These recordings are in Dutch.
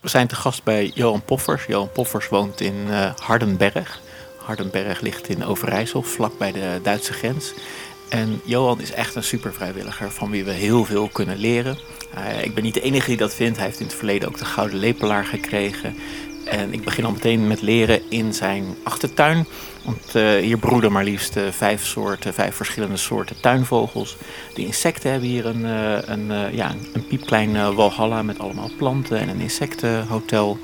We zijn te gast bij Johan Poffers. Johan Poffers woont in uh, Hardenberg. Hardenberg ligt in Overijssel, vlak bij de Duitse grens. En Johan is echt een super vrijwilliger van wie we heel veel kunnen leren. Uh, ik ben niet de enige die dat vindt. Hij heeft in het verleden ook de Gouden Lepelaar gekregen. En ik begin al meteen met leren in zijn achtertuin. Want uh, hier broeden maar liefst uh, vijf, soorten, vijf verschillende soorten tuinvogels. De insecten hebben hier een, uh, een, ja, een piepklein walhalla met allemaal planten en een insectenhotel.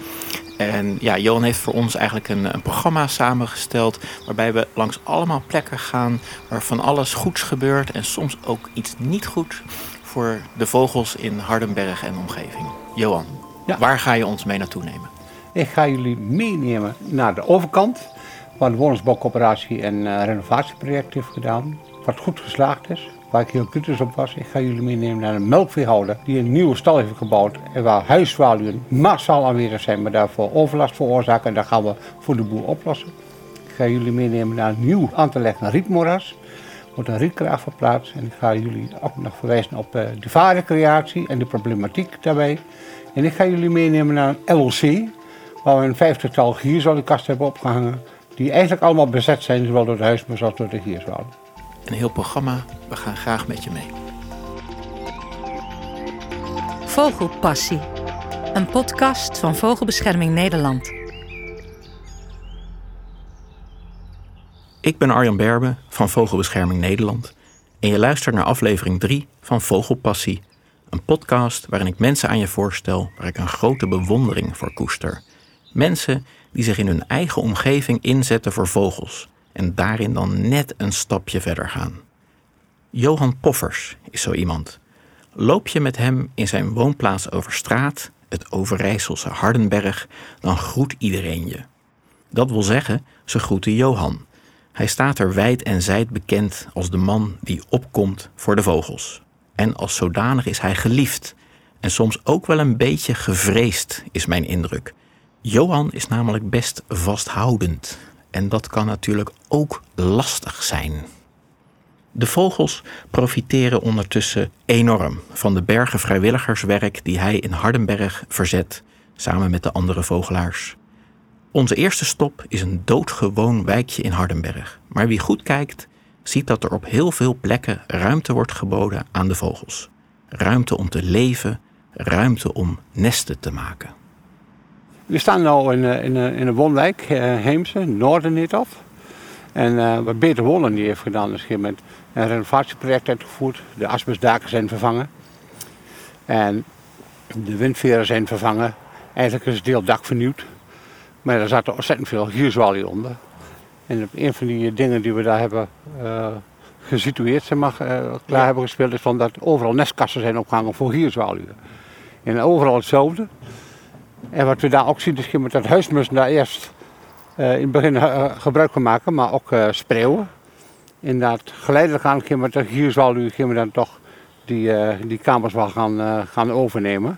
En ja, Johan heeft voor ons eigenlijk een, een, programma samengesteld waarbij we langs allemaal plekken gaan waar van alles goeds gebeurt en soms ook iets niet goed voor de vogels in Hardenberg en omgeving. Johan, ja. waar ga je ons mee naartoe nemen? Ik ga jullie meenemen naar de overkant, waar de woningsbouwcoöperatie een uh, renovatieproject heeft gedaan, wat goed geslaagd is, waar ik heel kritisch op was. Ik ga jullie meenemen naar een melkveehouder die een nieuwe stal heeft gebouwd en waar huisvaluwen massaal aanwezig zijn, maar daarvoor overlast veroorzaken en dat gaan we voor de boer oplossen. Ik ga jullie meenemen naar een nieuw aan te leggen rietmoeras. Er wordt een rietkraag verplaatst en ik ga jullie ook nog verwijzen op uh, de vaarrecreatie en de problematiek daarbij. En ik ga jullie meenemen naar een LOC, waar we een vijftigtal gierzwaluwkasten hebben opgehangen. Die eigenlijk allemaal bezet zijn, zowel door de huismus als door de gierzwaluw. Een heel programma, we gaan graag met je mee. Vogelpassie, een podcast van Vogelbescherming Nederland. Ik ben Arjan Berbe van Vogelbescherming Nederland en je luistert naar aflevering 3 van Vogelpassie, een podcast waarin ik mensen aan je voorstel waar ik een grote bewondering voor koester. Mensen die zich in hun eigen omgeving inzetten voor vogels en daarin dan net een stapje verder gaan. Johan Poffers is zo iemand. Loop je met hem in zijn woonplaats over straat, het Overijsselse Hardenberg, dan groet iedereen je. Dat wil zeggen, ze groeten Johan. Hij staat er wijd en zijd bekend als de man die opkomt voor de vogels. En als zodanig is hij geliefd en soms ook wel een beetje gevreesd, is mijn indruk. Johan is namelijk best vasthoudend en dat kan natuurlijk ook lastig zijn. De vogels profiteren ondertussen enorm van de bergen vrijwilligerswerk die hij in Hardenberg verzet samen met de andere vogelaars. Onze eerste stop is een doodgewoon wijkje in Hardenberg, maar wie goed kijkt, ziet dat er op heel veel plekken ruimte wordt geboden aan de vogels. Ruimte om te leven, ruimte om nesten te maken. We staan nu in, in, in een woonwijk, uh, Heemse, Noorderniethof. En uh, wat Beter Wonen die heeft gedaan is met een renovatieproject uitgevoerd. De asbestdaken zijn vervangen. En de windveren zijn vervangen. Eigenlijk is het deel dak vernieuwd. Maar er zaten ontzettend veel gierzwaluwen onder. En een van die dingen die we daar hebben uh, gesitueerd, zeg maar, uh, klaar hebben gespeeld, is van dat overal nestkassen zijn opgehangen voor gierzwaluwen. En overal hetzelfde. En wat we daar ook zien is dat huismussen daar eerst uh, in het begin uh, gebruik van maken, maar ook uh, spreeuwen. Inderdaad, geleidelijk aan gaan we hier zal u we dan toch die, die kamers wel gaan, gaan overnemen.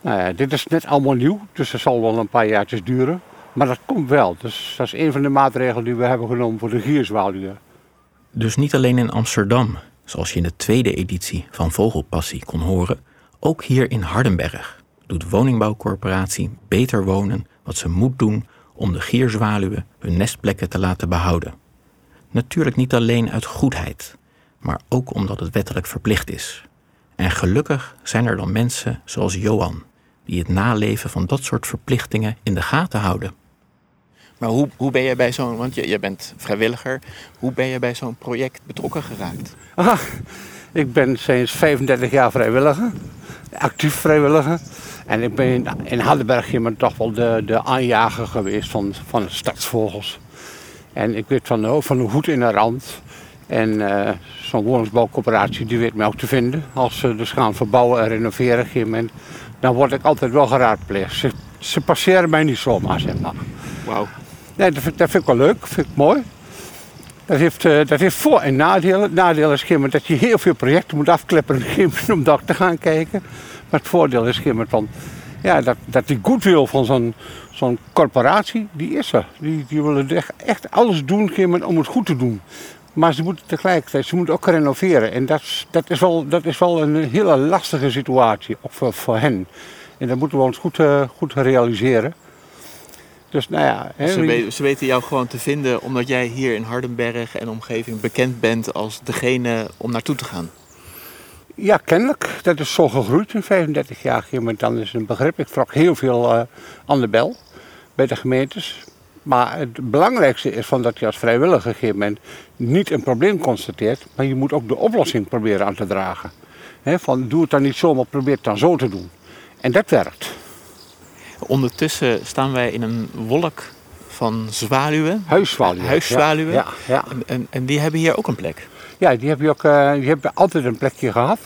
Nou dit is net allemaal nieuw, dus het zal wel een paar jaartjes duren. Maar dat komt wel. Dus dat is een van de maatregelen die we hebben genomen voor de gierzwaluwen. Dus niet alleen in Amsterdam, zoals je in de tweede editie van Vogelpassie kon horen, ook hier in Hardenberg doet woningbouwcorporatie Beter Wonen wat ze moet doen om de gierzwaluwen hun nestplekken te laten behouden. Natuurlijk niet alleen uit goedheid, maar ook omdat het wettelijk verplicht is. En gelukkig zijn er dan mensen zoals Johan, die het naleven van dat soort verplichtingen in de gaten houden. Maar hoe, hoe ben je bij zo'n, want je, je bent vrijwilliger, hoe ben je bij zo'n project betrokken geraakt? Ah, ik ben sinds 35 jaar vrijwilliger, actief vrijwilliger. En ik ben in, in Hardenberg toch wel de, de aanjager geweest van, van de stadsvogels. En ik weet van de, van de hoed in de rand. En uh, zo'n woningsbouwcoöperatie die weet mij ook te vinden. Als ze dus gaan verbouwen en renoveren, moment, dan word ik altijd wel geraadpleegd. Ze, ze passeren mij niet zomaar, zeg maar. Wauw. Nee, dat, vind, dat vind ik wel leuk, vind ik mooi. Dat heeft, uh, dat heeft voor- en nadelen. Het nadeel is dat je heel veel projecten moet afklippen om daar te gaan kijken. Maar het voordeel is van, ja, dat, dat die goodwill van zo'n zo'n corporatie, die is er. Die, die willen echt, echt alles doen om het goed te doen. Maar ze moeten tegelijkertijd, ze moeten ook renoveren. En dat, dat, is, wel, dat is wel een hele lastige situatie, voor, voor hen. En dat moeten we ons goed, uh, goed realiseren. Dus nou ja... Ze, weten, ze, weten jou gewoon te vinden omdat jij hier in Hardenberg en omgeving bekend bent als degene om naartoe te gaan. Ja, kennelijk. Dat is zo gegroeid in 35 jaar. Maar dan is een begrip. Ik trok heel veel uh, aan de bel bij de gemeentes. Maar het belangrijkste is van dat je als vrijwilliger op een gegeven moment niet een probleem constateert, maar je moet ook de oplossing proberen aan te dragen. van doe het dan niet zo, maar probeer het dan zo te doen. En dat werkt. Ondertussen staan wij in een wolk van zwaluwen. Huiszwaluwen. Huiszwaluwen. Ja, ja, En, en, en, die hebben hier ook een plek. Ja, die hebben, ook, uh, die hebben altijd een plekje gehad.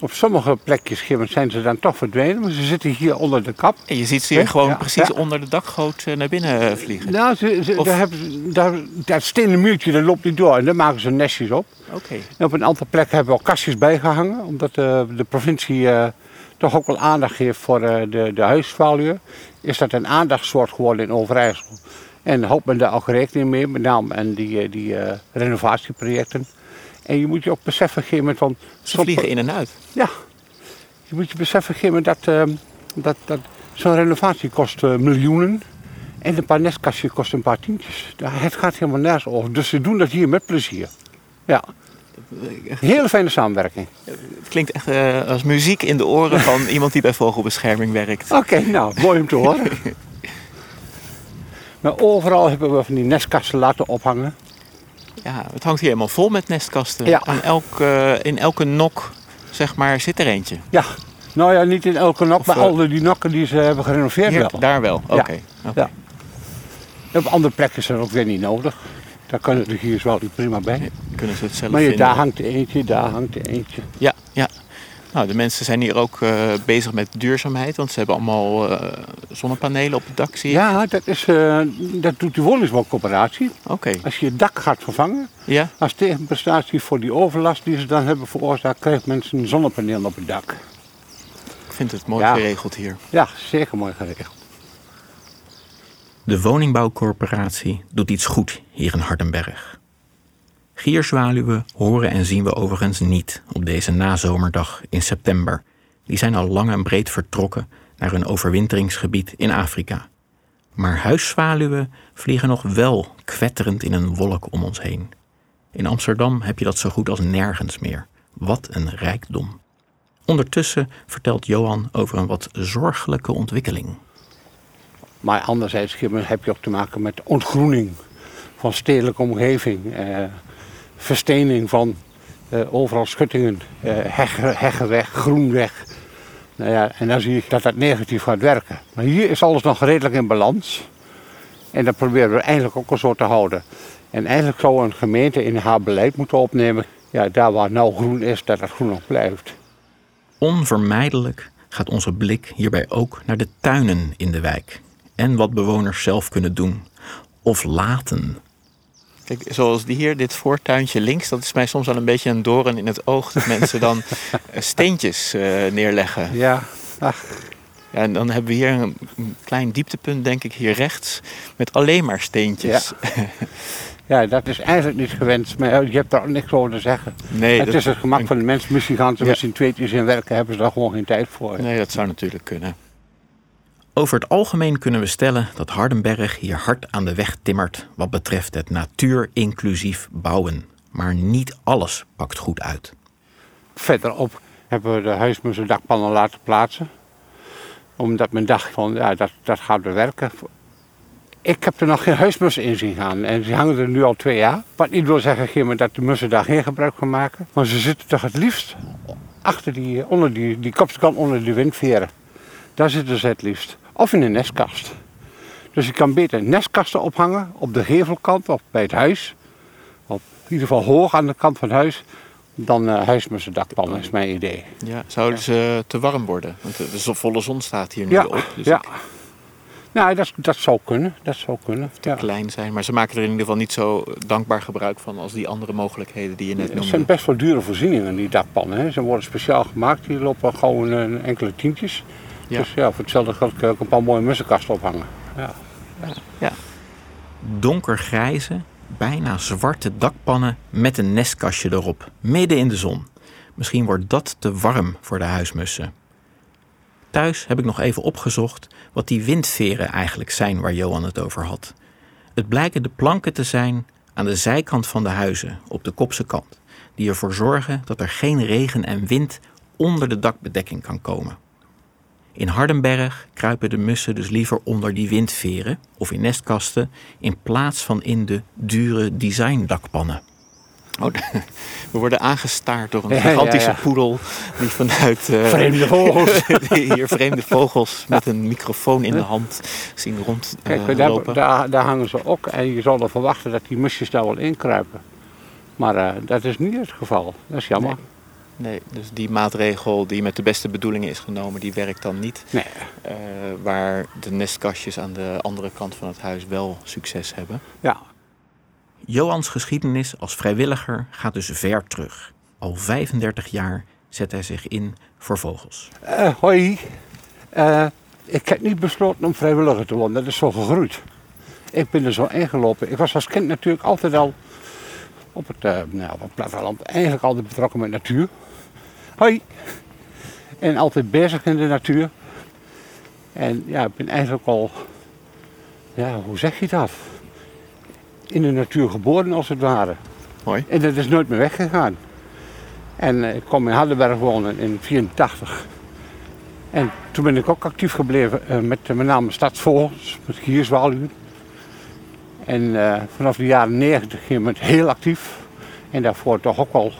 Op sommige plekjes zijn ze dan toch verdwenen, maar ze zitten hier onder de kap. En je ziet ze hier gewoon precies onder de dakgoot eh, naar binnen eh, vliegen? Nou, ze, ze, daar hebben, daar, dat stenen muurtje, dat loopt niet door en daar maken ze nestjes op. Oké. En op een aantal plekken hebben we al kastjes bijgehangen, omdat de, de provincie toch ook wel aandacht geeft voor de, de huisvaluwen. Is dat een aandachtsoort geworden in Overijssel. En houdt men daar ook rekening mee, met name en die, die renovatieprojecten. En je moet je ook beseffen gegeven van... Ze vliegen in en uit. Ja. Je moet je beseffen een gegeven moment dat, dat, dat zo'n renovatie kost uh, miljoenen. En een paar nestkastjes kosten een paar tientjes. Het gaat helemaal nergens over. Dus ze doen dat hier met plezier. Ja. Hele fijne samenwerking. Het klinkt echt uh, als muziek in de oren van iemand die bij vogelbescherming werkt. Oké, nou, mooi om te horen. maar overal hebben we van die nestkasten laten ophangen. Ja, het hangt hier helemaal vol met nestkasten. Ja. Aan elk, uh, in elke nok zeg maar, zit er eentje. Ja, nou ja, niet in elke nok, maar uh, al die nokken die ze hebben gerenoveerd hier, wel. Daar wel, oké. Okay. Ja. Okay. ja. Op andere plekken is dat ook weer niet nodig. Daar kunnen de hier wel prima bij. Ja, kunnen ze het zelf maar je, daar hangt eentje, daar hangt eentje. Ja, ja. Nou, de mensen zijn hier ook uh, bezig met duurzaamheid, want ze hebben allemaal uh, zonnepanelen op het dak, zie je? Ja, dat, is, uh, dat doet de woningsbouwcoöperatie. Oké. Als je het dak gaat vervangen, ja? als tegenprestatie voor die overlast die ze dan hebben veroorzaakt, krijgt mensen een zonnepaneel op het dak. Ik vind het mooi ja. geregeld hier. Ja, zeker mooi geregeld. De woningbouwcorporatie doet iets goed hier in Hardenberg. Gierzwaluwen horen en zien we overigens niet op deze nazomerdag in september. Die zijn al lang en breed vertrokken naar hun overwinteringsgebied in Afrika. Maar huiszwaluwen vliegen nog wel kwetterend in een wolk om ons heen. In Amsterdam heb je dat zo goed als nergens meer. Wat een rijkdom. Ondertussen vertelt Johan over een wat zorgelijke ontwikkeling. Maar anderzijds heb je ook te maken met ontgroening van stedelijke omgeving. Eh, verstening van uh, overal schuttingen, uh, heggen, heggen weg, groen weg. Nou ja, en dan zie ik dat dat negatief gaat werken. Maar hier is alles nog redelijk in balans. En dat proberen we eigenlijk ook al zo te houden. En eigenlijk zou een gemeente in haar beleid moeten opnemen... Ja, daar waar nou groen is, dat het groen ook blijft. Onvermijdelijk gaat onze blik hierbij ook naar de tuinen in de wijk. En wat bewoners zelf kunnen doen. Of laten Kijk, zoals die hier, dit voortuintje links, dat is mij soms wel een beetje een doorn in het oog. Dat mensen dan eh, steentjes uh, neerleggen. Ja, ach. Ja, en dan hebben we hier een klein dieptepunt, denk ik, hier rechts. Met alleen maar steentjes. Ja. Ja, dat is eigenlijk niet gewenst, maar je hebt daar ook niks over te zeggen. Nee, het is het gemak van de mensen. Misschien gaan ze ja. z'n tweetjes in werken, hebben ze daar gewoon geen tijd voor. Nee, dat zou natuurlijk kunnen. Over het algemeen kunnen we stellen dat Hardenberg hier hard aan de weg timmert wat betreft het natuurinclusief bouwen. Maar niet alles pakt goed uit. Verderop hebben we de huismussen dakpannen laten plaatsen. Omdat men dacht van ja, dat, dat gaat werken. Ik heb er nog geen huismussen in zien gaan en die hangen er nu al twee jaar. Wat niet wil zeggen dat de mussen daar geen gebruik van maken. Maar ze zitten toch het liefst achter die, onder die, die kopstekant onder de windveren. Daar zitten ze het liefst. Of in een nestkast. Dus je kan beter nestkasten ophangen op de gevelkant of bij het huis. Op in ieder geval hoog aan de kant van het huis. Dan uh, huismussendakpannen is mijn idee. Ja, zouden ze te warm worden? Want de volle zon staat hier nu ja, op. Dus ja. Ik... Nou, dat, dat zou kunnen. Dat zou kunnen. Te ja. klein zijn. Maar ze maken er in ieder geval niet zo dankbaar gebruik van als die andere mogelijkheden die je net noemde. Het zijn best wel dure voorzieningen, die dakpannen. Hè. Ze worden speciaal gemaakt. Die lopen gewoon uh, enkele tientjes. Ja. Dus ja, voor hetzelfde geld kun je ook een paar mooie mussenkasten ophangen. Ja. ja. Donkergrijze, bijna zwarte dakpannen met een nestkastje erop, midden in de zon. Misschien wordt dat te warm voor de huismussen. Thuis heb ik nog even opgezocht wat die windveren eigenlijk zijn waar Johan het over had. Het blijken de planken te zijn aan de zijkant van de huizen, op de kopse kant, die ervoor zorgen dat er geen regen en wind onder de dakbedekking kan komen. In Hardenberg kruipen de mussen dus liever onder die windveren of in nestkasten in plaats van in de dure designdakpannen. Oh, we worden aangestaard door een gigantische ja, poedel die vanuit... Uh, vreemde vogels. hier vreemde vogels met een microfoon in de hand zien rond uh, Kijk, daar, daar, daar, hangen ze ook en je zal er verwachten dat die musjes daar wel inkruipen. Maar uh, dat is niet het geval. Dat is jammer. Nee. Nee. dus die maatregel die met de beste bedoelingen is genomen, die werkt dan niet. Nee. waar de nestkastjes aan de andere kant van het huis wel succes hebben. Ja, Johans geschiedenis als vrijwilliger gaat dus ver terug. Al 35 jaar zet hij zich in voor vogels. Uh, hoi, uh, ik heb niet besloten om vrijwilliger te worden. Dat is zo gegroeid. Ik ben er zo ingelopen. Ik was als kind natuurlijk altijd al op het, uh, nou, op het platteland eigenlijk altijd betrokken met natuur. Hoi. En altijd bezig in de natuur. En ja, ik ben eigenlijk al, ja, hoe zeg je dat? in de natuur geboren als het ware. Mooi. En dat is nooit meer weggegaan. En uh, ik kwam in Hardenberg wonen in 1984. En toen ben ik ook actief gebleven uh, met met name stadsvogels, met gierzwaluwen. En vanaf de jaren 90 ging ik heel actief. En daarvoor toch ook wel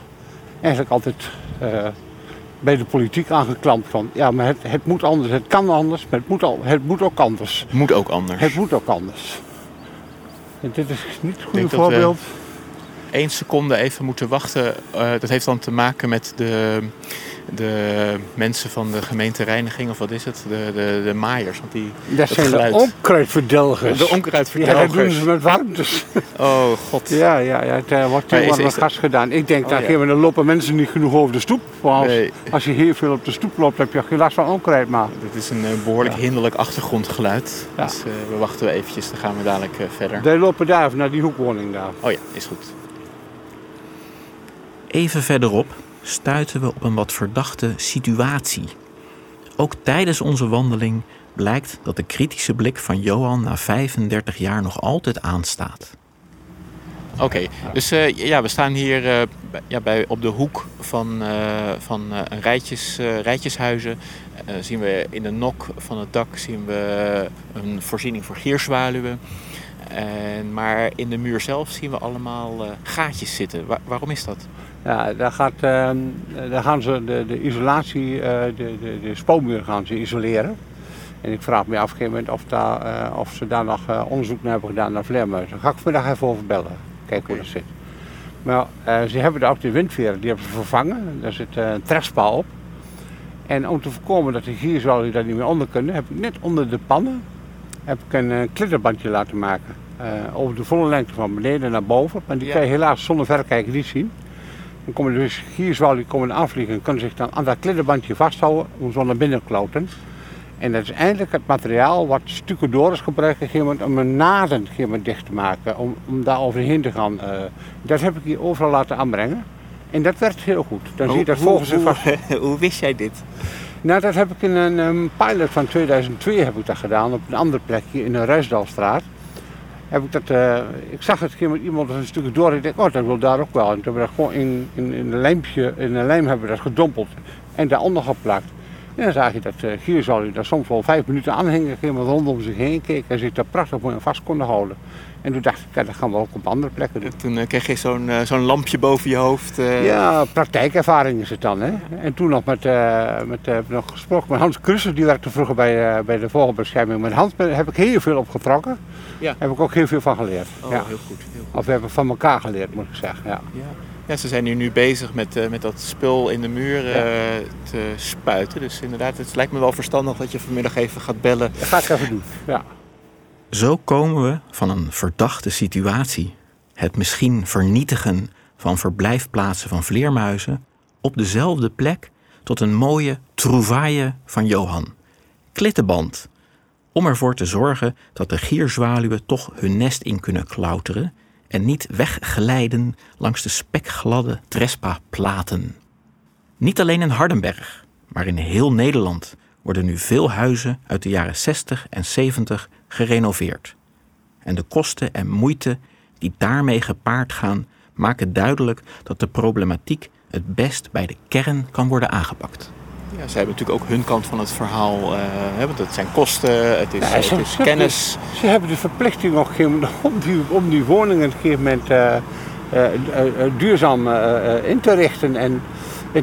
eigenlijk altijd bij de politiek aangeklampt van ja, maar het, het moet anders, het kan anders, maar het moet, al, het moet ook anders. Het moet ook anders. Het moet ook anders. En dit is niet het goede voorbeeld. Eén seconde even moeten wachten. Uh, dat heeft dan te maken met de, de mensen van de gemeentereiniging, of wat is het? De, de, de maaiers. Want die, dat, zijn geluid. de onkruidverdelgers. De onkruidverdelgers. Ja, dat doen ze met warmtes. Oh god. Ja, ja, ja het uh, wordt tegenwoordig met gas gedaan. Ik denk, oh, daar ja. geven, lopen mensen niet genoeg over de stoep. Als, nee. als je heel veel op de stoep loopt, heb je geen last van onkruid. Maar. Dat is een uh, behoorlijk ja. hinderlijk achtergrondgeluid. Ja. Dus uh, we wachten we eventjes, dan gaan we dadelijk verder. Die lopen daar even naar die hoekwoning daar. Oh ja, is goed. Even verderop stuiten we op een wat verdachte situatie. Ook tijdens onze wandeling blijkt dat de kritische blik van Johan na 35 jaar nog altijd aanstaat. Oké, dus uh, ja, we staan hier uh, ja, bij, op de hoek van, uh, van een rijtjes, rijtjeshuizen. zien we in de nok van het dak zien we een voorziening voor gierzwaluwen. En, maar in de muur zelf zien we allemaal gaatjes zitten. waarom is dat? Ja, daar, gaat, daar gaan ze de, de isolatie, uh, de, de, de spookmuur gaan ze isoleren. En ik vraag me af een gegeven moment of, daar, uh, of ze daar nog uh, onderzoek naar hebben gedaan naar vleermuizen. Daar ga ik vandaag even over bellen, kijken hoe dat zit. Maar ze hebben daar ook de windveren, die hebben ze vervangen. Daar zit een trekpaal op. En om te voorkomen dat de gierzwallen daar niet meer onder kunnen, heb ik net onder de pannen heb ik een klitterbandje laten maken. over de volle lengte van beneden naar boven. Maar die ja. kan je helaas zonder verrekijker niet zien. Dan komen dus gierzwallen komen afvliegen en kunnen zich dan aan dat klittenbandje vasthouden om zo naar binnen te kloten. En dat is eigenlijk het materiaal wat stucadoris gebruiken om een naden dicht te maken, om, om daar overheen te gaan. Uh, dat heb ik hier overal laten aanbrengen. En dat werkt heel goed. Dan hoe, zie je dat volgens hoe, vast... hoe wist jij dit? Nou, dat heb ik in een, een, pilot van 2002 heb ik dat gedaan op een andere plekje in de Ruisdalstraat heb ik dat, uh, ik zag het keer met iemand een stukje door. Ik dacht, oh, dat wil daar ook wel. En toen hebben we dat gewoon in, in, in, een lijmpje, in een lijm hebben we dat gedompeld en daaronder geplakt. En dan zag je dat uh, gierzalje daar soms wel vijf minuten aanhingen, iemand rondom zich heen keek en zich daar prachtig mooi vast konden houden. En toen dacht ik, ja, dat gaan we ook op andere plekken doen. Toen uh, kreeg je zo'n uh, zo'n lampje boven je hoofd. Uh... Ja, praktijkervaring is het dan. Hè? En toen nog met, met nog gesproken met Hans Krusser, die werkte vroeger bij, bij de vogelbescherming. Met Hans heb ik heel veel opgetrokken. Ja. Heb ik ook heel veel van geleerd. Oh, ja. heel goed, heel goed. Of we hebben van elkaar geleerd, moet ik zeggen. Ja. ja. Ja, ze zijn hier nu bezig met, met dat spul in de muur ja. te spuiten. Dus inderdaad, het lijkt me wel verstandig dat je vanmiddag even gaat bellen. Dat ga ik even doen, ja. Zo komen we van een verdachte situatie, het misschien vernietigen van verblijfplaatsen van vleermuizen, op dezelfde plek tot een mooie trouvaille van Johan. Klittenband, om ervoor te zorgen dat de gierzwaluwen toch hun nest in kunnen klauteren en niet wegglijden langs de spekgladde Trespa-platen. Niet alleen in Hardenberg, maar in heel Nederland worden nu veel huizen uit de jaren 60 en 70 gerenoveerd. En de kosten en moeite die daarmee gepaard gaan, maken duidelijk dat de problematiek het best bij de kern kan worden aangepakt. Ja, ze hebben natuurlijk ook hun kant van het verhaal. eh, hè, want het zijn kosten, het is, Ja, het is kennis. Ze hebben de verplichting op een om die, om die woningen op een gegeven moment eh, eh, duurzaam in te richten en,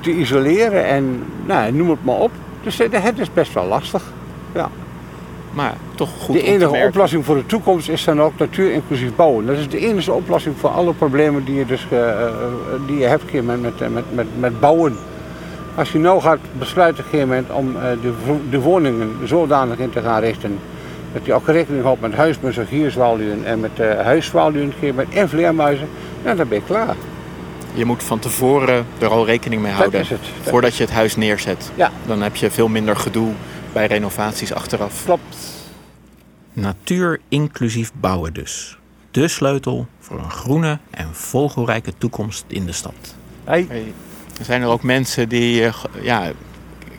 te isoleren en nou, noem het maar op. Dus het is best wel lastig. Ja. Maar toch goed de enige oplossing voor de toekomst is dan ook natuur inclusief bouwen. Dat is de enige oplossing voor alle problemen die je, dus, eh, eh, die je hebt moment met, met, met, met bouwen. Als je nou gaat besluiten op een gegeven moment om eh, de, de woningen zodanig in te gaan richten dat je ook rekening houdt met huismus en gierzwaluwen en met uh, huiszwaluwen en vleermuizen, nou, dan ben je klaar. Je moet van tevoren er al rekening mee houden. is het. Dat Voordat je het huis neerzet. Ja. Dan heb je veel minder gedoe bij renovaties achteraf. Klopt. Natuur inclusief bouwen dus. De sleutel voor een groene en vogelrijke toekomst in de stad. Hey. Hey, Zijn er ook mensen die... eh, ja,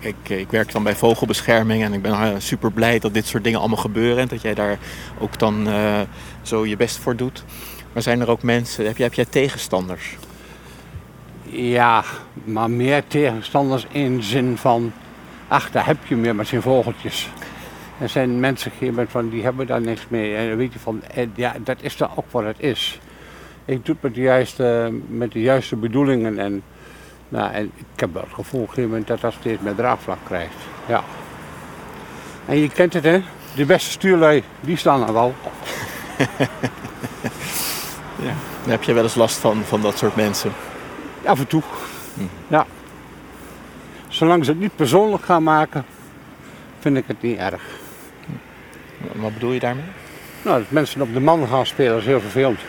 ik, ik werk dan bij vogelbescherming en ik ben eh, super blij dat dit soort dingen allemaal gebeuren. En dat jij daar ook dan eh, zo je best voor doet. Maar zijn er ook mensen... Heb jij, heb jij tegenstanders? Ja, maar meer tegenstanders in zin van, ach, daar heb je meer met zijn vogeltjes. Er zijn mensen van, die hebben daar niks mee. En dan weet je van, eh, ja, dat is dan ook wat het is. Ik doe het met de juiste, met de juiste bedoelingen. En, nou, en ik heb wel het gevoel moment dat dat steeds meer draagvlak krijgt. Ja. En je kent het, hè? De beste stuurlui, die staan er wel. Daar heb je wel eens last van, van dat soort mensen. Af en toe. Ja. Zolang ze het niet persoonlijk gaan maken, vind ik het niet erg. Wat bedoel je daarmee? Nou, dat mensen op de man gaan spelen is heel vervelend.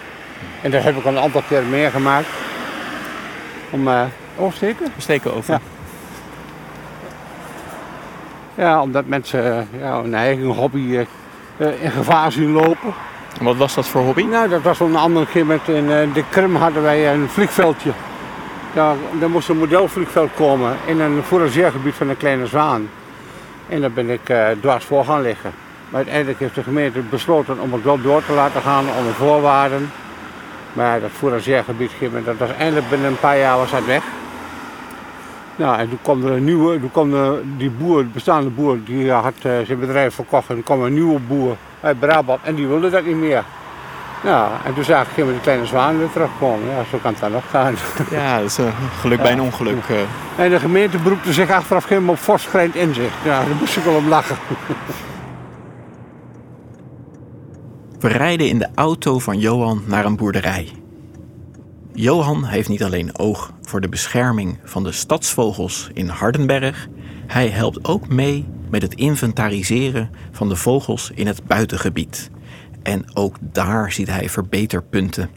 En dat heb ik al een aantal keer meegemaakt. Om eh oversteken? Steken over. Ja. Ja, omdat mensen eh, ja, hun eigen hobby eh, in gevaar zien lopen. En wat was dat voor hobby? Nou, dat was een ander keer met in de Krim hadden wij een vliegveldje. Daar, daar moest een modelvliegveld komen in een fourageergebied van een kleine zwaan. En daar ben ik eh, dwars voor gaan liggen. Maar uiteindelijk heeft de gemeente besloten om het wel door te laten gaan onder voorwaarden. Maar dat fourageergebied, dat was eindelijk binnen een paar jaar was weg. Nou, en toen kwam er een nieuwe, toen kwam er die boer, de bestaande boer, die had eh, zijn bedrijf verkocht. En toen kwam een nieuwe boer uit Brabant en die wilde dat niet meer. Nou, en toen zag ik een de kleine zwaan weer terugkomen. Ja, zo kan het dan nog gaan. Ja, dat is een geluk bij een ongeluk. eh. En de gemeente beroepte zich achteraf helemaal op fors schrijnend inzicht. Ja, daar moest ik wel om lachen. We rijden in de auto van Johan naar een boerderij. Johan heeft niet alleen oog voor de bescherming van de stadsvogels in Hardenberg, hij helpt ook mee met het inventariseren van de vogels in het buitengebied. En ook daar ziet hij verbeterpunten.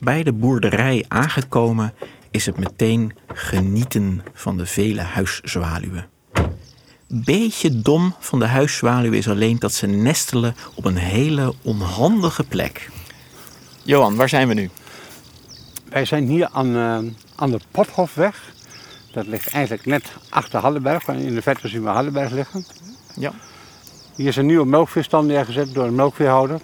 Bij de boerderij aangekomen is het meteen genieten van de vele huiszwaluwen. Beetje dom van de huiszwaluwen is alleen dat ze nestelen op een hele onhandige plek. Johan, waar zijn we nu? Wij zijn hier aan, eh, aan de Pothofweg. Dat ligt eigenlijk net achter Hallenberg. In de verte zien we Hallenberg liggen. Ja. Hier is een nieuwe melkveestand neergezet door een melkveehouder.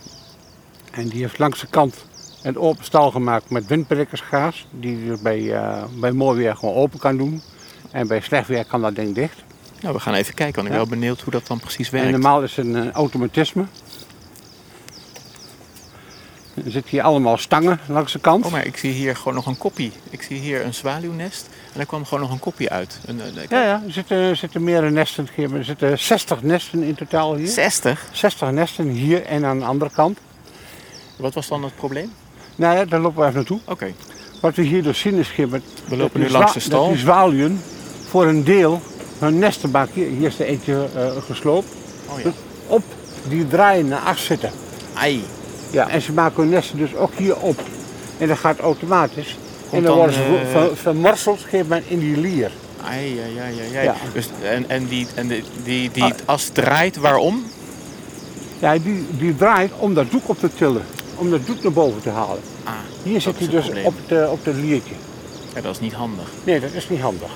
En die heeft langs de kant een open stal gemaakt met windprikkersgaas. Die je bij, eh, bij mooi weer gewoon open kan doen. En bij slecht weer kan dat ding dicht. Nou, we gaan even kijken, want ik ben Ja. wel benieuwd hoe dat dan precies En werkt. normaal is het een automatisme. Er zitten hier allemaal stangen langs de kant. Oh, maar ik zie hier gewoon nog een koppie. Ik zie hier een zwaluwnest en daar kwam gewoon nog een koppie uit. Een, eh, Ja, ja, er zitten, zitten meerdere nesten. Er zitten 60 nesten in totaal hier. 60? 60 nesten hier en aan de andere kant. Wat was dan het probleem? Nou ja, daar lopen we even naartoe. Oké, Wat we hier dus zien is Gibbert, we lopen die nu langs de stal. Dat die zwaluwen voor een deel hun nesten maken. Hier, is er eentje eh, gesloopt. Oh ja. Op die draaien naar acht zitten. Ai. Ja, en ze maken hun nesten dus ook hier op. En dat gaat automatisch. en dan, dan, worden ze eh, ver- vermorseld in die lier. Ai, ja, ja, ja. Dus, en en, die, en die, die, die Ah. as draait waarom? Ja, die, die draait om dat doek op te tillen. Om dat doek naar boven te halen. Ah, Hier zit hij dus probleem. op, de, op dat liertje. Ja, dat is niet handig. Nee, dat is niet handig.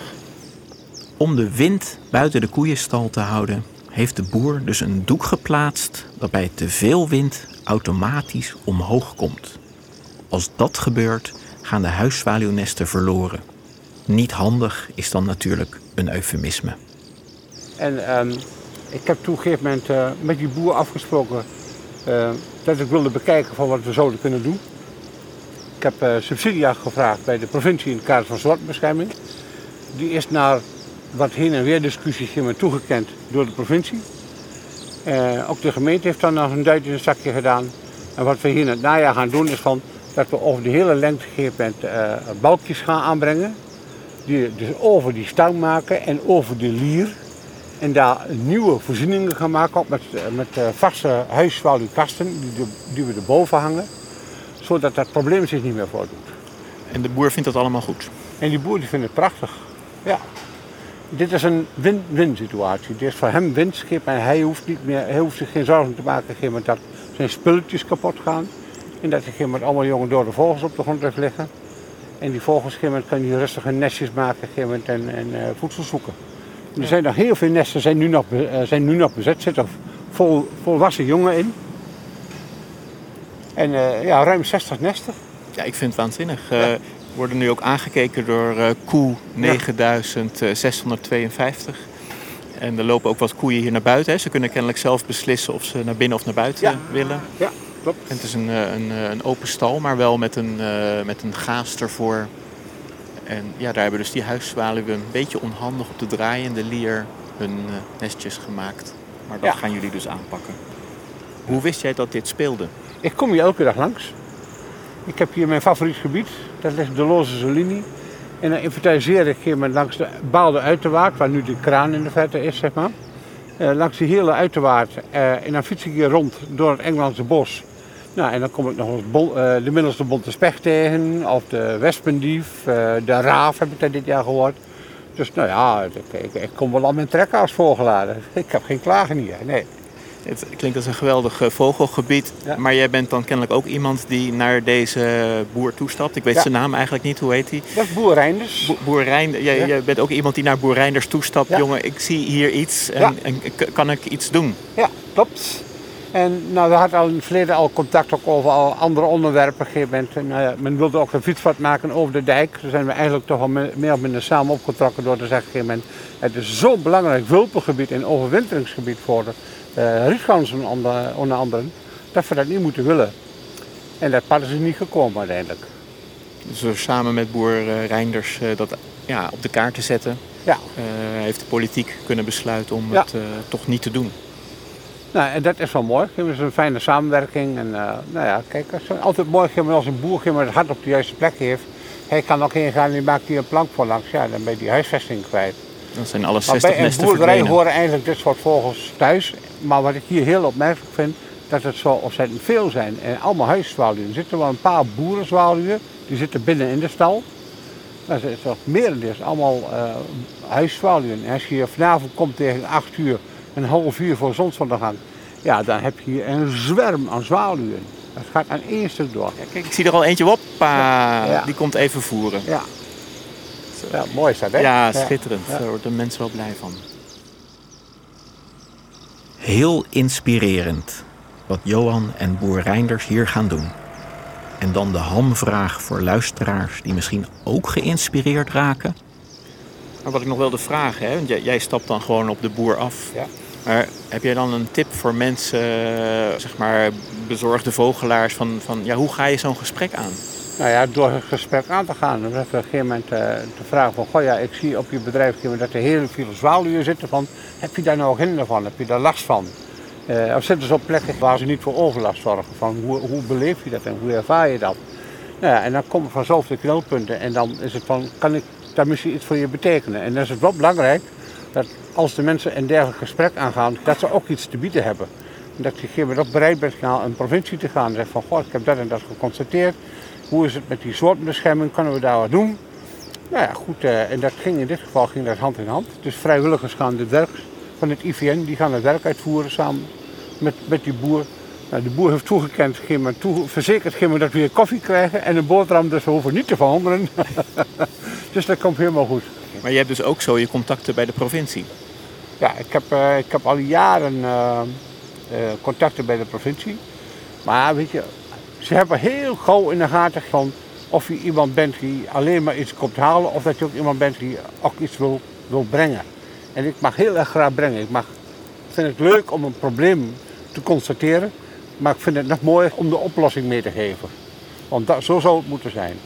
Om de wind buiten de koeienstal te houden, heeft de boer dus een doek geplaatst dat bij te veel wind automatisch omhoog komt. Als dat gebeurt, gaan de huiszwaluwnesten verloren. Niet handig is dan natuurlijk een eufemisme. En ehm, ik heb toen een gegeven moment eh, met die boer afgesproken eh, dat ik wilde bekijken van wat we zouden kunnen doen. Ik heb uh, subsidie gevraagd bij de provincie in het kader van zwartbescherming. Die is naar wat heen en weer discussies toegekend door de provincie. Ook de gemeente heeft dan nog een duit in een zakje gedaan. En wat we hier in het najaar gaan doen is van dat we over de hele lengte gegeven balkjes gaan aanbrengen. Die dus over die stang maken en over de lier. En daar nieuwe voorzieningen gaan maken met, met eh, vaste huisvalukasten die, die we erboven hangen. Zodat dat probleem zich niet meer voordoet. En de boer vindt dat allemaal goed? En die boer die vindt het prachtig. Ja. Dit is een win-win situatie. Dit is voor hem winstschip en hij hoeft, niet meer, hij hoeft zich geen zorgen te maken dat zijn spulletjes kapot gaan. En dat hij met allemaal jonge dode vogels op de grond heeft liggen. En die vogels kan hij rustig een nestjes maken en, en uh, voedsel zoeken. Er zijn nog heel veel nesten zijn nu nog, uh, zijn nu nog bezet. Er zitten vol, volwassen jongen in. En uh, ja, ruim 60 nesten. Ja, ik vind het waanzinnig. Ja. Worden nu ook aangekeken door koe 9652. En er lopen ook wat koeien hier naar buiten. Hè. Ze kunnen kennelijk zelf beslissen of ze naar binnen of naar buiten willen. Ja, klopt. En het is een, een, een open stal, maar wel met een, met een gaas ervoor en ja, daar hebben dus die huiszwaluwen een beetje onhandig op de draaiende lier hun uh, nestjes gemaakt. Maar dat gaan jullie dus aanpakken. Hoe wist jij dat dit speelde? Ik kom hier elke dag langs. Ik heb hier mijn favoriet gebied. Dat ligt de Loze linie. En dan inventariseer ik hier langs de baalde uiterwaard, waar nu de kraan in de verte is, zeg maar. Uh, langs die hele uiterwaard. Uh, en dan fiets ik hier rond door het Engelse bos. Nou, en dan kom ik nog eens uh, de middelste bonte specht tegen, of de wespendief, de raaf heb ik daar dit jaar gehoord. Dus nou ja, ik, ik, kom wel al mijn trekkaars voorgeladen. Ik heb geen klagen hier, nee. Het klinkt als een geweldig eh, vogelgebied, maar jij bent dan kennelijk ook iemand die naar deze boer toestapt. Ik weet zijn naam eigenlijk niet, hoe heet hij? Dat is Boer Reinders. Bo boer Reinders, jij, jij, bent ook iemand die naar Boer Reinders toestapt. Jongen, ik zie hier iets en, en kan ik iets doen? Ja, klopt. En nou, we hadden al in het verleden al contact ook over al andere onderwerpen. Gegeven nou men wilde ook een fietspad maken over de dijk. Daar zijn we eigenlijk toch al meer of minder samen opgetrokken door te zeggen... Het is zo'n belangrijk wulpengebied en overwinteringsgebied voor de uh, rietganzen onder, onder andere... dat we dat niet moeten willen. En dat pad is er niet gekomen uiteindelijk. Dus samen met boer uh, Reinders uh, dat ja, op de kaart te zetten... Ja. heeft de politiek kunnen besluiten om het toch niet te doen. Nou, en dat is wel mooi. Het is een fijne samenwerking. En uh, nou ja, kijk, het is altijd mooi als een boer het hart op de juiste plek heeft. Hij kan ook ingaan en maakt hier een plank voor langs. Ja, dan ben je die huisvesting kwijt. Dat zijn alle 60 maar bij een boerderij horen eigenlijk dit soort vogels thuis. Maar wat ik hier heel opmerkelijk vind, dat het zo ontzettend veel zijn. En allemaal huiszwaluwen. Er zitten wel een paar boerenzwaluwen, die zitten binnen in de stal. Dat is toch is allemaal uh, huiszwaluwen. En als je vanavond komt tegen 8 uur een half uur voor zonsondergang, ja, dan heb je hier een zwerm aan zwaluwen. Dat gaat aan één stuk door. Ja, kijk, ik zie er al eentje op. Ja. Die komt even voeren. Ja. Ja, mooi is dat, hè? Ja, schitterend. Daar worden de mensen wel blij van. Heel inspirerend wat Johan en boer Reinders hier gaan doen. En dan de hamvraag voor luisteraars die misschien ook geïnspireerd raken. Maar wat ik nog wilde vragen, hè, want jij, jij stapt dan gewoon op de boer af. Ja. Maar heb jij dan een tip voor mensen, zeg maar bezorgde vogelaars, van, van ja, hoe ga je zo'n gesprek aan? Nou ja, door het gesprek aan te gaan. op een gegeven moment te vragen van, goh ja, ik zie op je bedrijf dat er heel veel zwaluwen zitten. Van, heb je daar nou hinder van? Heb je daar last van? Uh, of zitten ze op plekken waar ze niet voor overlast zorgen? Van, hoe, hoe beleef je dat en hoe ervaar je dat? Nou ja, en dan komen vanzelf de knelpunten en dan is het van, kan ik daar misschien iets voor je betekenen? En dan is het wel belangrijk dat als de mensen een dergelijk gesprek aangaan, dat ze ook iets te bieden hebben. En dat je ook bereid bent naar een provincie te gaan en zegt van, goh, ik heb dat en dat geconstateerd. Hoe is het met die soortbescherming? Kunnen we daar wat doen? Nou ja, goed, en dat ging in dit geval ging dat hand in hand. Dus vrijwilligers gaan het werk van het IVN, die gaan het werk uitvoeren samen met, met die boer. Nou, de boer heeft toegekend, toe, verzekerd dat we weer koffie krijgen en een boterham, dus we hoeven niet te veranderen. dus dat komt helemaal goed. Maar je hebt dus ook zo je contacten bij de provincie. Ja, ik heb, eh, ik heb al jaren eh, eh, contacten bij de provincie. Maar weet je, ze hebben heel gauw in de gaten van of je iemand bent die alleen maar iets komt halen of dat je ook iemand bent die ook iets wil, wil brengen. En ik mag heel erg graag brengen. Ik mag, vind het leuk om een probleem te constateren, maar ik vind het nog mooi om de oplossing mee te geven. Want dat, zo zou het moeten zijn.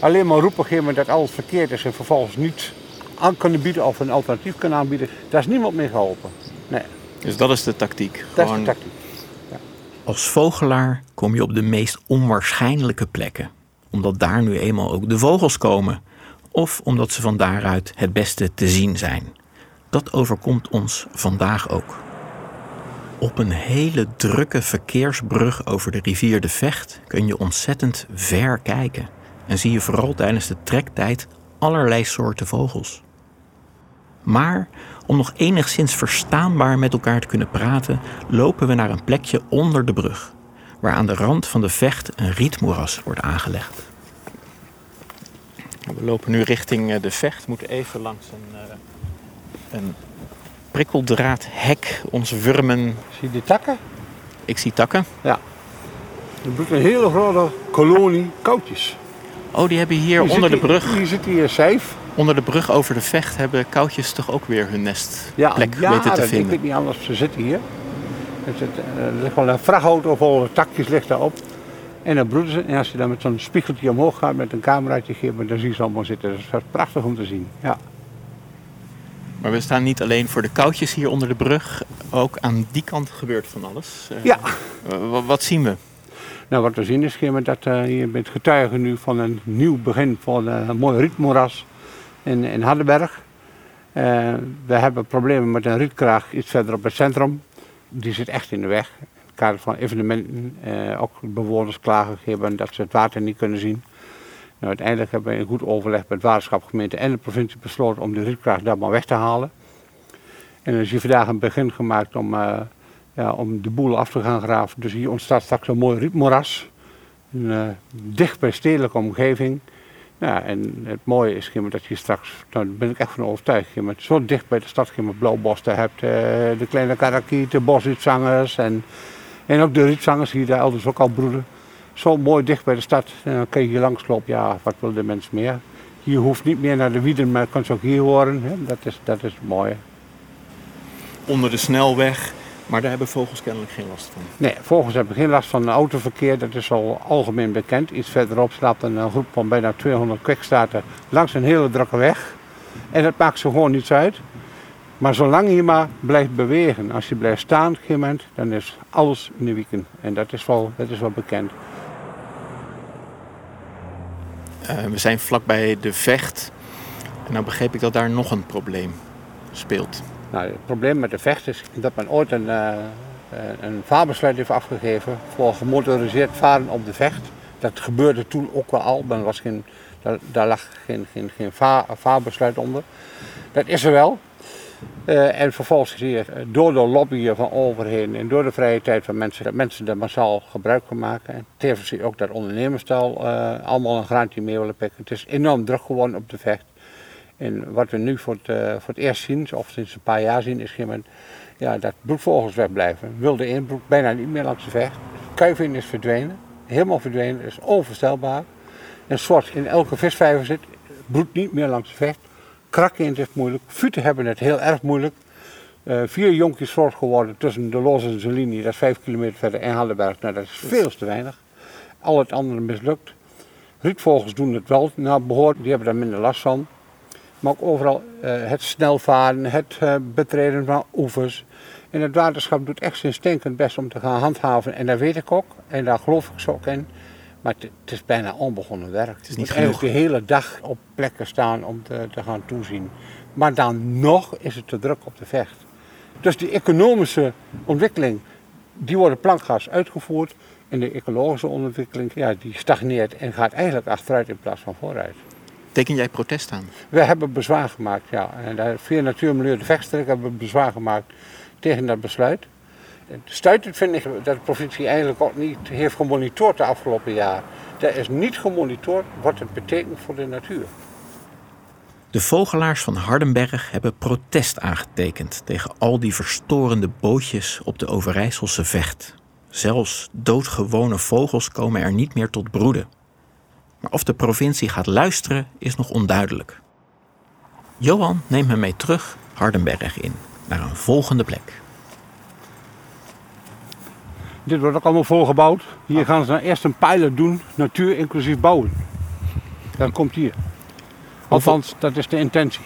Alleen maar roepen geven dat alles verkeerd is en vervolgens niet aan kunnen bieden of een alternatief kunnen aanbieden, daar is niemand mee geholpen. Nee, Dus dat is de tactiek. dat is de tactiek. Als vogelaar kom je op de meest onwaarschijnlijke plekken, omdat daar nu eenmaal ook de vogels komen, of omdat ze van daaruit het beste te zien zijn. Dat overkomt ons vandaag ook. Op een hele drukke verkeersbrug over de rivier de Vecht kun je ontzettend ver kijken en zie je vooral tijdens de trektijd allerlei soorten vogels. Maar om nog enigszins verstaanbaar met elkaar te kunnen praten, lopen we naar een plekje onder de brug, waar aan de rand van de vecht een rietmoeras wordt aangelegd. We lopen nu richting eh, de vecht. We moeten even langs een, eh, een prikkeldraadhek. Onze wurmen. Zie je die takken? Ik zie takken. Ja. Er bloedt een hele grote kolonie koutjes. Oh, die hebben hier Hier onder de brug. Hier zit hier een. Onder de brug over de vecht hebben koutjes toch ook weer hun nestplek Ja, weten te ik vinden. weet niet anders, ze zitten hier. Er, eh, ligt wel een vrachtauto vol takjes ligt daarop. En dan broeden ze. En als je dan met zo'n spiegeltje omhoog gaat met een cameraatje geeft, dan zie je ze allemaal zitten. Dat is prachtig om te zien. Ja. Maar we staan niet alleen voor de koutjes hier onder de brug. Ook aan die kant gebeurt van alles. Eh, ja. wat zien we? Nou, wat we zien is dat eh, je bent getuige nu van een nieuw begin van een mooi rietmoeras in, in Hardenberg. Eh, we hebben problemen met een rietkraag iets verder op het centrum. Die zit echt in de weg. In het kader van evenementen, eh, ook bewoners klagen gegeven dat ze het water niet kunnen zien. Nou, uiteindelijk hebben we in goed overleg met waterschap, gemeente en de provincie besloten om de rietkraag daar maar weg te halen. En er is hier vandaag een begin gemaakt om eh, ja, om de boel af te gaan graven. Dus hier ontstaat straks een mooi rietmoeras. Een, dicht bij stedelijke omgeving. Ja, en het mooie is dat je straks, nou, daar ben ik echt van overtuigd, zo dicht bij de stad Blauwbos, daar hebt eh, de kleine karakiet, de en, en ook de rietzangers die daar elders ook al broeden. Zo mooi dicht bij de stad. En dan kun je hier langslopen, ja, wat wil de mens meer? Hier hoeft niet meer naar de wieden, maar kan ze ook hier horen. Hè? Dat, is, dat is mooi. Onder de snelweg. Maar daar hebben vogels kennelijk geen last van. Nee, vogels hebben geen last van autoverkeer, dat is al algemeen bekend. Iets verderop slaapt een eh, groep van bijna 200 kwikstaarten langs een hele drukke weg. En dat maakt ze gewoon niets uit. Maar zolang je maar blijft bewegen, als je blijft staan op een gegeven moment, dan is alles in de wieken. En dat is wel, dat is wel bekend. Eh, we zijn vlakbij de vecht. En nou begreep ik dat daar nog een probleem speelt. Nou, het probleem met de vecht is dat men ooit een, eh, een vaarbesluit heeft afgegeven voor gemotoriseerd varen op de vecht. Dat gebeurde toen ook wel al, was geen, daar, lag geen, geen, geen va- vaarbesluit onder. Dat is er wel. Eh, en vervolgens zie je door de lobbyen van overheden en door de vrije tijd van mensen, dat mensen er massaal gebruik van maken. En tevens zie je ook dat ondernemers daar al, allemaal een graantje mee willen pikken. Het is enorm druk geworden op de vecht. En wat we nu voor het, eh, voor het eerst zien, of sinds een paar jaar zien, is ja, dat broedvogels wegblijven. Wilde inbroed bijna niet meer langs de vecht. Kuiving is verdwenen, helemaal verdwenen, dat is onvoorstelbaar. Een soort in elke visvijver zit, broedt niet meer langs de vecht. Krakken is moeilijk, futen hebben het heel erg moeilijk. Eh, vier jonkjes groot geworden tussen de Loos en Zelini, dat is vijf kilometer verder, en Hallenberg. Nou, dat is veel te weinig. Al het andere mislukt. Rietvogels doen het wel naar behoort, die hebben daar minder last van. Maar ook overal eh, het snelvaren, het eh, betreden van oevers. En het waterschap doet echt zijn stinkend best om te gaan handhaven. En dat weet ik ook. En daar geloof ik zo ook in. Maar het, is bijna onbegonnen werk. Het is niet eigenlijk de hele dag op plekken staan om te, te gaan toezien. Maar dan nog is het te druk op de vecht. Dus die economische ontwikkeling, die wordt plankgas uitgevoerd. En de ecologische ontwikkeling, ja, die stagneert en gaat eigenlijk achteruit in plaats van vooruit. Teken jij protest aan? We hebben bezwaar gemaakt, ja. En daar via Natuur Milieu de Vechtstreek hebben we bezwaar gemaakt tegen dat besluit. Het Stuitend vind ik dat de provincie eigenlijk ook niet heeft gemonitord de afgelopen jaar. Er is niet gemonitord wat het betekent voor de natuur. De vogelaars van Hardenberg hebben protest aangetekend tegen al die verstorende bootjes op de Overijsselse vecht. Zelfs doodgewone vogels komen er niet meer tot broeden. Maar of de provincie gaat luisteren is nog onduidelijk. Johan neemt me mee terug Hardenberg in, naar een volgende plek. Dit wordt ook allemaal volgebouwd. Hier gaan ze dan eerst een pilot doen, natuur inclusief bouwen. Dat komt hier. Althans, dat is de intentie.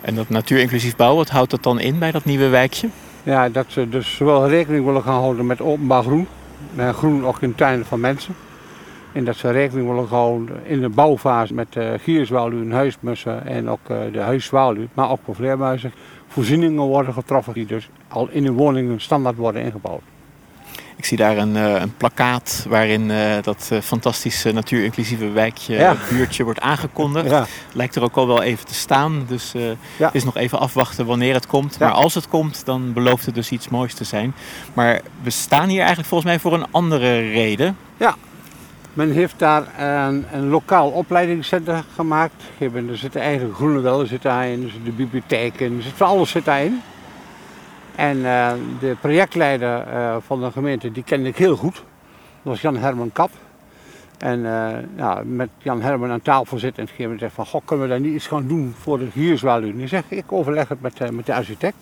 En dat natuur inclusief bouwen, wat houdt dat dan in bij dat nieuwe wijkje? Ja, dat ze dus zowel rekening willen gaan houden met openbaar groen. En groen ook in tuinen van mensen. En dat ze rekening willen houden in de bouwfase met uh, gierzwaluwen, huismussen en ook uh, de huiszwaluw. Maar ook voor vleermuizen. Voorzieningen worden getroffen die dus al in de woningen standaard worden ingebouwd. Ik zie daar een, uh, een plakkaat waarin uh, dat uh, fantastische natuurinclusieve wijkje, Ja. buurtje wordt aangekondigd. Ja. Lijkt er ook al wel even te staan. Dus Ja. het is nog even afwachten wanneer het komt. Ja. Maar als het komt, dan belooft het dus iets moois te zijn. Maar we staan hier eigenlijk volgens mij voor een andere reden. Men heeft daar een, een lokaal opleidingscentrum gemaakt. Er zitten eigen groene welden zit daarin, er de bibliotheek in, er alles zit daarin. En eh, de projectleider eh, van de gemeente, die kende ik heel goed. Dat was Jan Herman Kap. En eh, met Jan Herman aan tafel zitten en zegt van, goh, kunnen we daar niet iets gaan doen voor de gierzwaluw? En die zegt, ik overleg het met, met de architect.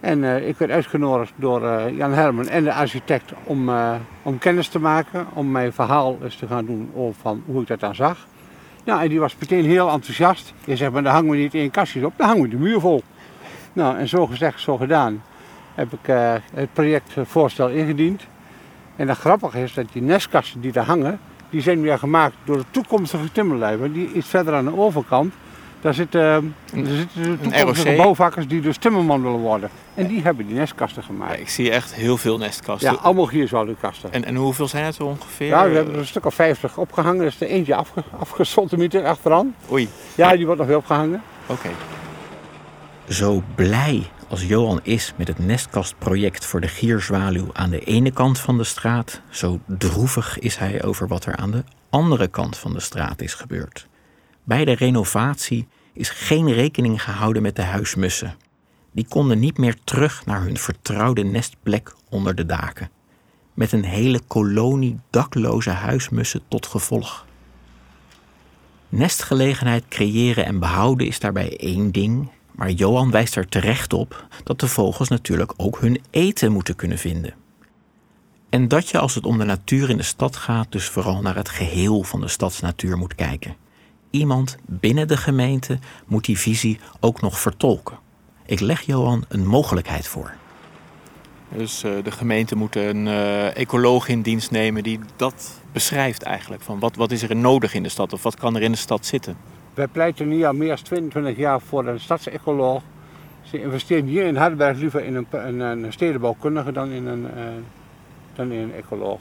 En eh, ik werd uitgenodigd door eh, Jan Herman en de architect om, eh, om kennis te maken, om mijn verhaal eens te gaan doen over van hoe ik dat dan zag. Ja, en die was meteen heel enthousiast. Je zegt, maar daar hangen we niet één kastjes op, daar hangen we de muur vol. Nou, en zo gezegd, zo gedaan, heb ik het projectvoorstel ingediend. En het grappige is dat die nestkasten die daar hangen, die zijn weer gemaakt door de toekomstige timmerlui. Die iets verder aan de overkant, daar zitten, daar zitten de toekomstige bouwvakkers die dus timmerman willen worden. En die hebben die nestkasten gemaakt. Ik zie echt heel veel nestkasten. Ja, allemaal gierzwaluwkasten. En, en hoeveel zijn het zo ongeveer? Ja, we hebben er een stuk of 50 opgehangen. Er is er eentje afge, afgesloten achteraan. Oei, Ja, die wordt nog weer opgehangen. oké. Zo blij als Johan is met het nestkastproject voor de gierzwaluw aan de ene kant van de straat, zo droevig is hij over wat er aan de andere kant van de straat is gebeurd. Bij de renovatie is geen rekening gehouden met de huismussen. Die konden niet meer terug naar hun vertrouwde nestplek onder de daken. Met een hele kolonie dakloze huismussen tot gevolg. Nestgelegenheid creëren en behouden is daarbij één ding, maar Johan wijst er terecht op dat de vogels natuurlijk ook hun eten moeten kunnen vinden. En dat je als het om de natuur in de stad gaat, dus vooral naar het geheel van de stadsnatuur moet kijken. Iemand binnen de gemeente moet die visie ook nog vertolken. Ik leg Johan een mogelijkheid voor. Dus eh, de gemeente moet een eh, ecoloog in dienst nemen die dat beschrijft eigenlijk. Van wat, wat is er nodig in de stad of wat kan er in de stad zitten? Wij pleiten nu al meer dan 22 jaar voor een stadsecoloog. Ze investeren hier in Hardenberg liever in een, een, een stedenbouwkundige dan in een, eh, dan in een ecoloog.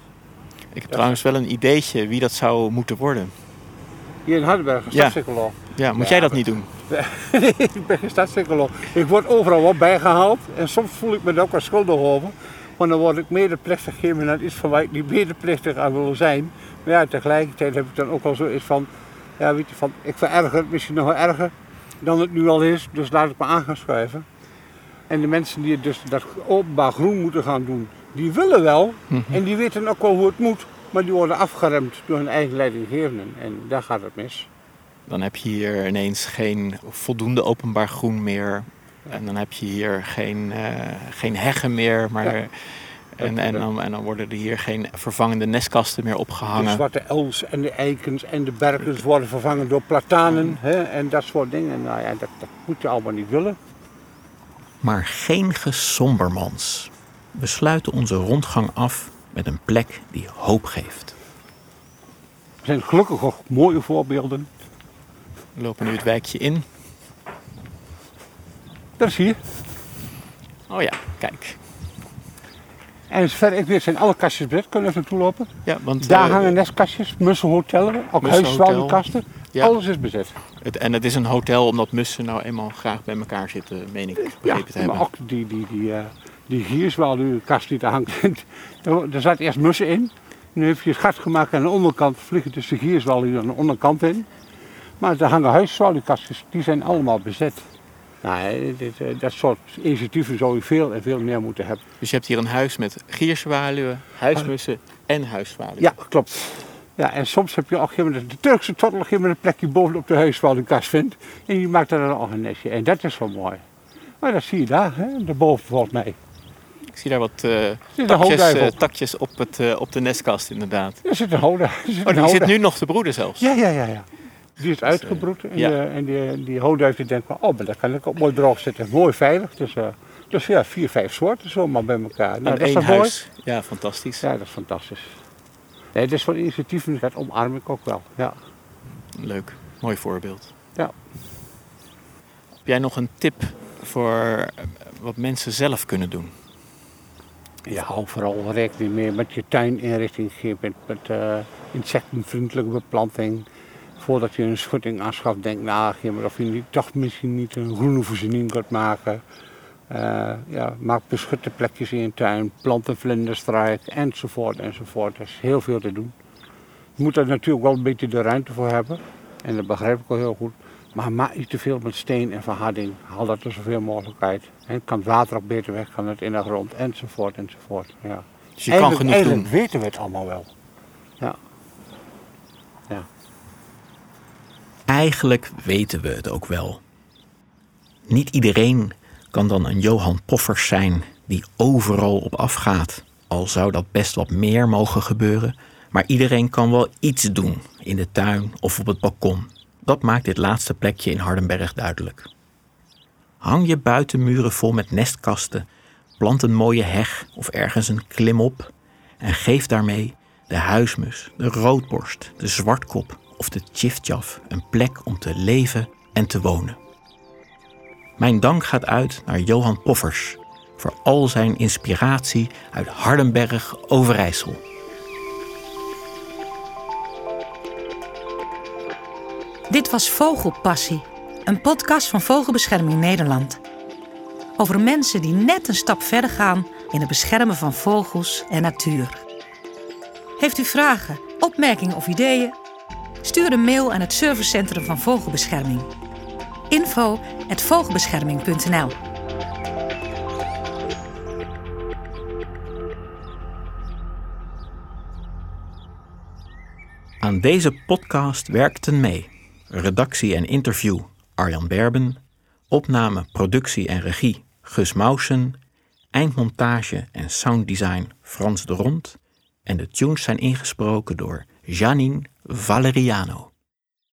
Ik heb trouwens wel een ideetje wie dat zou moeten worden. Hier in Hardenberg, een Ja. stadsecoloog. Ja, moet jij dat niet doen? nee, ik ben geen stadsecoloog. Ik word overal wat bijgehaald en soms voel ik me er ook wel schuldig over. Want dan word ik medeplichtig gegeven aan iets van waar ik niet medeplichtig aan wil zijn. Maar ja, tegelijkertijd heb ik dan ook wel zoiets van, ja weet je, van ik vererger het misschien nog wel erger dan het nu al is. Dus laat ik me aan gaan schuiven. En de mensen die dus dat openbaar groen moeten gaan doen, die willen wel. En die weten ook wel hoe het moet. Maar die worden afgeremd door hun eigen leidinggevenden. En daar gaat het mis. Dan heb je hier ineens geen voldoende openbaar groen meer. En dan heb je hier geen, eh, geen heggen meer. Maar, Ja. en, en, dan, en dan worden er hier geen vervangende nestkasten meer De opgehangen. zwarte els en de eikens en de berkens worden vervangen door platanen hè, en dat soort dingen. Nou ja, dat, dat moet je allemaal niet willen. Maar geen gesombermans. We sluiten onze rondgang af met een plek die hoop geeft. Er zijn gelukkig ook mooie voorbeelden. We lopen nu het wijkje in. Dat is hier. Oh ja, kijk. En zover ik weet zijn alle kastjes bezet. Kunnen we even naartoe lopen? Ja, want, Daar eh, hangen nestkastjes, mussenhotellen, ook Mussenhotel. huiszwaluwkasten. Ja. Alles is bezet. het, en het is een hotel omdat mussen nou eenmaal graag bij elkaar zitten, meen ik begrepen te hebben. maar ook die, die, die, eh die gierzwaluwkast die daar hangt. er er zat eerst mussen in. Nu heeft je gat gemaakt aan de onderkant. Vliegen dus de gierzwaluwen aan de onderkant in. Maar de hangen huiszwaluwkastjes, die zijn allemaal bezet. Nou, dit, eh, dat soort initiatieven zou je veel en veel meer moeten hebben. Dus je hebt hier een huis met gierzwaluwen, huismussen en huiszwaluwen. Ja, klopt. Ja, en soms heb je ook de Turkse tottel op een plekje bovenop de huiswaluwkast vindt. En die maakt er dan ook een nestje. En dat is wel mooi. Maar dat zie je daar, hè, daarboven volgens mij. Ik zie daar wat uh, een takjes, eh, takjes op, het, eh, op de nestkast inderdaad. Er zit een Oh, die zit nu nog te broeden zelfs. Ja, ja, ja, ja. Die is uitgebroed en, ja. die, en die, die denkt van, oh, maar dat kan ik ook mooi droog zetten. Mooi veilig. Dus, eh, dus ja, vier, vijf soorten zomaar bij elkaar. Nou, dat is één mooi? huis. Ja, fantastisch. Ja, dat is fantastisch. Nee, het is voor initiatieven, dat omarm ik ook wel. Ja. Leuk, mooi voorbeeld. Ja. Heb jij nog een tip voor eh, wat mensen zelf kunnen doen? Ja, hou vooral rekening mee met je tuininrichting, met, met eh, insectenvriendelijke beplanting. Voordat je een schutting aanschaft, denk na of je niet, toch misschien niet een groene voorziening kunt maken. Eh, ja, maak beschutte plekjes in je tuin, plant een vlinderstruik, enzovoort, enzovoort. Er is heel veel te doen. Je moet er natuurlijk wel een beetje de ruimte voor hebben. En dat begrijp ik wel heel goed. Maar maak niet te veel met steen en verharding. Haal dat er zoveel mogelijk uit. En kan het water ook beter weg, kan het in de grond, enzovoort, enzovoort. Ja. Dus je kan Eigenlijk- genoeg eigenlijk doen. weten we het allemaal wel. Ja. Ja. Eigenlijk weten we het ook wel. Niet iedereen kan dan een Johan Poffers zijn die overal op afgaat. Al zou dat best wat meer mogen gebeuren. Maar iedereen kan wel iets doen in de tuin of op het balkon. Dat maakt dit laatste plekje in Hardenberg duidelijk. Hang je buitenmuren vol met nestkasten, plant een mooie heg of ergens een klimop en geef daarmee de huismus, de roodborst, de zwartkop of de tjiftjaf een plek om te leven en te wonen. Mijn dank gaat uit naar Johan Poffers voor al zijn inspiratie uit Hardenberg, Overijssel. Dit was Vogelpassie, een podcast van Vogelbescherming Nederland. Over mensen die net een stap verder gaan in het beschermen van vogels en natuur. Heeft u vragen, opmerkingen of ideeën? Stuur een mail aan het servicecentrum van Vogelbescherming. info@vogelbescherming.nl Aan deze podcast werkten mee redactie en interview Arjan Berben, opname, productie en regie Gus Mausen, eindmontage en sounddesign Frans de Rond. En de tunes zijn ingesproken door Janine Valeriano.